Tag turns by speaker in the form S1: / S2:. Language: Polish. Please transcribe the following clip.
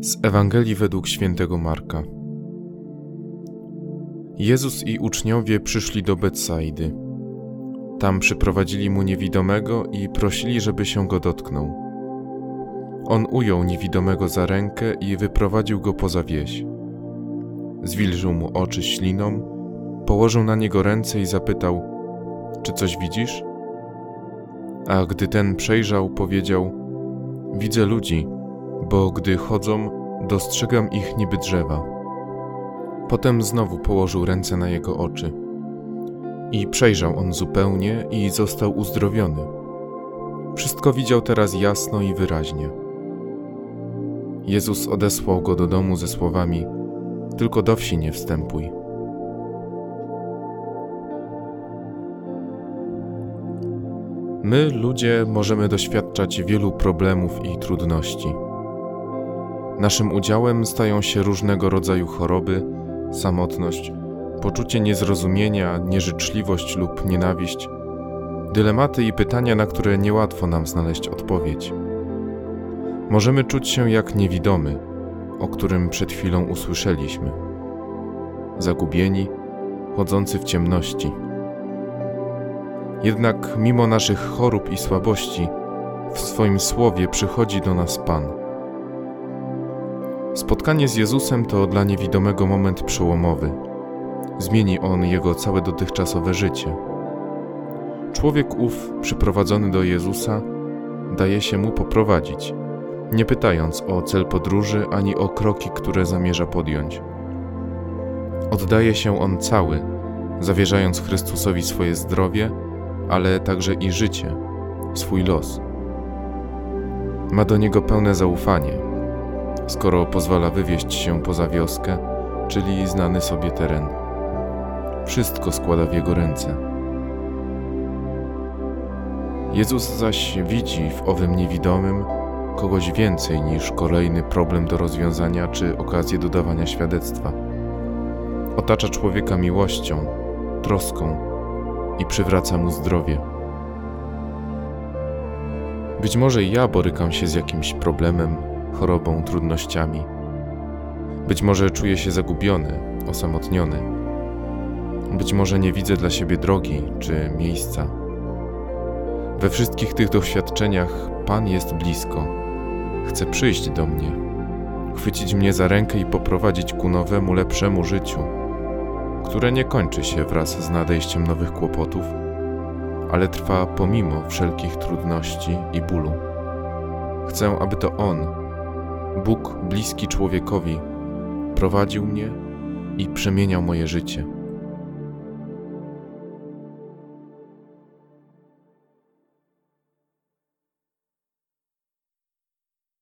S1: Z Ewangelii według świętego Marka. Jezus i uczniowie przyszli do Betsaidy. Tam przyprowadzili mu niewidomego i prosili, żeby się go dotknął. On ujął niewidomego za rękę i wyprowadził go poza wieś. Zwilżył mu oczy śliną, położył na niego ręce i zapytał: Czy coś widzisz? A gdy ten przejrzał, powiedział: Widzę ludzi bo gdy chodzą, dostrzegam ich niby drzewa. Potem znowu położył ręce na jego oczy. I przejrzał on zupełnie i został uzdrowiony. Wszystko widział teraz jasno i wyraźnie. Jezus odesłał go do domu ze słowami: Tylko do wsi nie wstępuj. My, ludzie, możemy doświadczać wielu problemów i trudności. Naszym udziałem stają się różnego rodzaju choroby, samotność, poczucie niezrozumienia, nieżyczliwość lub nienawiść, dylematy i pytania, na które niełatwo nam znaleźć odpowiedź. Możemy czuć się jak niewidomy, o którym przed chwilą usłyszeliśmy, zagubieni, chodzący w ciemności. Jednak mimo naszych chorób i słabości, w swoim słowie przychodzi do nas Pan Spotkanie z Jezusem to dla niewidomego moment przełomowy. Zmieni on jego całe dotychczasowe życie. Człowiek ów, przyprowadzony do Jezusa, daje się mu poprowadzić, nie pytając o cel podróży ani o kroki, które zamierza podjąć. Oddaje się on cały, zawierzając Chrystusowi swoje zdrowie, ale także i życie, swój los. Ma do niego pełne zaufanie skoro pozwala wywieźć się poza wioskę, czyli znany sobie teren. Wszystko składa w jego ręce. Jezus zaś widzi w owym niewidomym kogoś więcej niż kolejny problem do rozwiązania czy okazję dodawania świadectwa. Otacza człowieka miłością, troską i przywraca mu zdrowie. Być może ja borykam się z jakimś problemem, chorobą, trudnościami. Być może czuję się zagubiony, osamotniony. Być może nie widzę dla siebie drogi czy miejsca. We wszystkich tych doświadczeniach Pan jest blisko. Chce przyjść do mnie, chwycić mnie za rękę i poprowadzić ku nowemu, lepszemu życiu, które nie kończy się wraz z nadejściem nowych kłopotów, ale trwa pomimo wszelkich trudności i bólu. Chcę, aby to On Bóg bliski człowiekowi prowadził mnie i przemieniał moje życie.